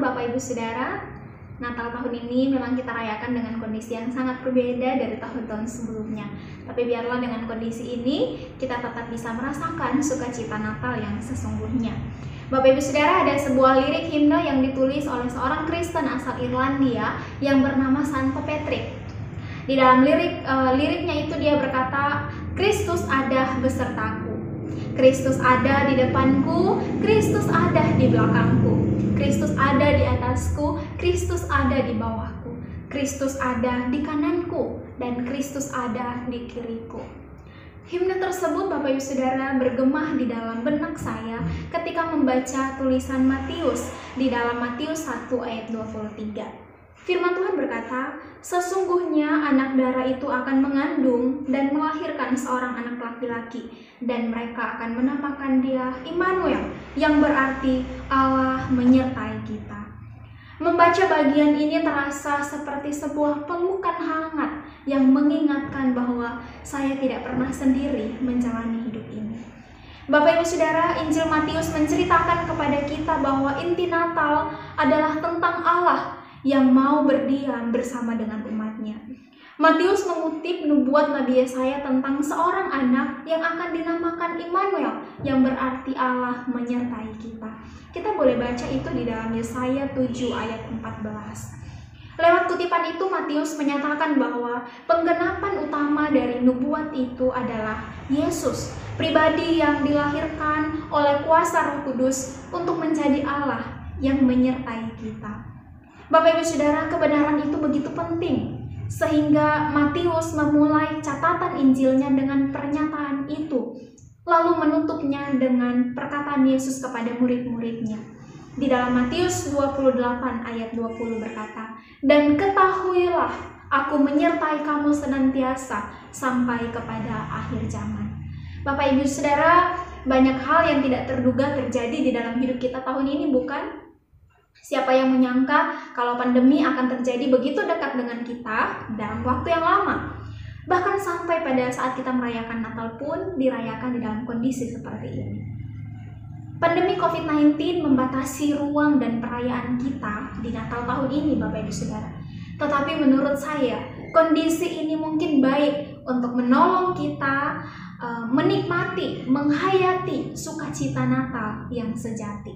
Bapak Ibu Saudara. Natal tahun ini memang kita rayakan dengan kondisi yang sangat berbeda dari tahun-tahun sebelumnya. Tapi biarlah dengan kondisi ini kita tetap bisa merasakan sukacita Natal yang sesungguhnya. Bapak Ibu Saudara ada sebuah lirik himne yang ditulis oleh seorang Kristen asal Irlandia yang bernama Santo Patrick. Di dalam lirik uh, liriknya itu dia berkata, Kristus ada besertaku. Kristus ada di depanku, Kristus ada di belakangku. Kristus ada di atasku, Kristus ada di bawahku. Kristus ada di kananku dan Kristus ada di kiriku. Himne tersebut Bapak Ibu Saudara bergemah di dalam benak saya ketika membaca tulisan Matius di dalam Matius 1 ayat 23. Firman Tuhan berkata, Sesungguhnya anak darah itu akan mengandung dan melahirkan seorang anak laki-laki, dan mereka akan menamakan dia Immanuel, yang berarti Allah menyertai kita. Membaca bagian ini terasa seperti sebuah pelukan hangat yang mengingatkan bahwa saya tidak pernah sendiri menjalani hidup ini. Bapak Ibu Saudara, Injil Matius menceritakan kepada kita bahwa inti Natal adalah tentang Allah yang mau berdiam bersama dengan umatnya. Matius mengutip nubuat Nabi Yesaya tentang seorang anak yang akan dinamakan Immanuel yang berarti Allah menyertai kita. Kita boleh baca itu di dalam Yesaya 7 ayat 14. Lewat kutipan itu Matius menyatakan bahwa penggenapan utama dari nubuat itu adalah Yesus, pribadi yang dilahirkan oleh kuasa Roh Kudus untuk menjadi Allah yang menyertai kita. Bapak Ibu Saudara, kebenaran itu begitu penting sehingga Matius memulai catatan Injilnya dengan pernyataan itu, lalu menutupnya dengan perkataan Yesus kepada murid-muridnya. Di dalam Matius 28 ayat 20 berkata, "Dan ketahuilah, aku menyertai kamu senantiasa sampai kepada akhir zaman." Bapak Ibu Saudara, banyak hal yang tidak terduga terjadi di dalam hidup kita tahun ini, bukan? Siapa yang menyangka kalau pandemi akan terjadi begitu dekat dengan kita dalam waktu yang lama? Bahkan sampai pada saat kita merayakan Natal pun dirayakan di dalam kondisi seperti ini. Pandemi COVID-19 membatasi ruang dan perayaan kita di Natal tahun ini, Bapak Ibu Saudara. Tetapi menurut saya, kondisi ini mungkin baik untuk menolong kita uh, menikmati, menghayati sukacita Natal yang sejati.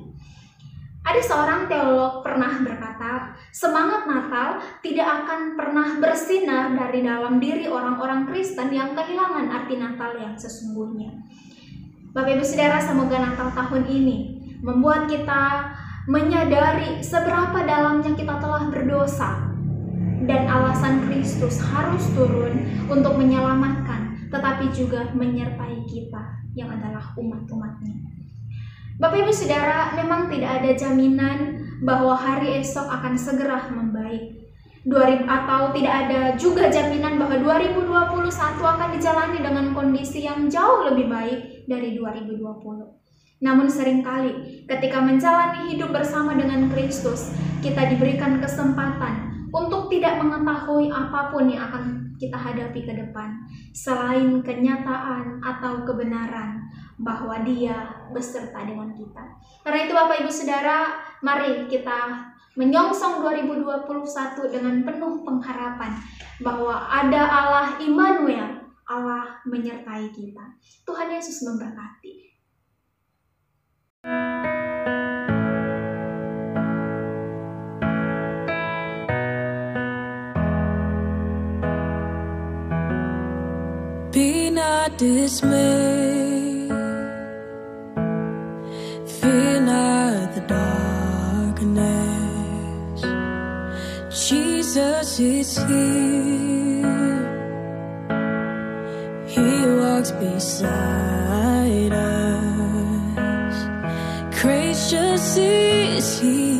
Ada seorang teolog pernah berkata, semangat Natal tidak akan pernah bersinar dari dalam diri orang-orang Kristen yang kehilangan arti Natal yang sesungguhnya. Bapak Ibu Saudara, semoga Natal tahun ini membuat kita menyadari seberapa dalamnya kita telah berdosa dan alasan Kristus harus turun untuk menyelamatkan tetapi juga menyertai kita yang adalah umat-umatnya. Bapak Ibu Saudara, memang tidak ada jaminan bahwa hari esok akan segera membaik. 2000 atau tidak ada juga jaminan bahwa 2021 akan dijalani dengan kondisi yang jauh lebih baik dari 2020. Namun sering kali ketika menjalani hidup bersama dengan Kristus, kita diberikan kesempatan untuk tidak mengetahui apa pun yang akan kita hadapi ke depan selain kenyataan atau kebenaran bahwa dia beserta dengan kita. Karena itu Bapak Ibu Saudara, mari kita menyongsong 2021 dengan penuh pengharapan bahwa ada Allah Immanuel, Allah menyertai kita. Tuhan Yesus memberkati. Be not dismayed. Fear not the darkness. Jesus is here. He walks beside us. Gracious is He.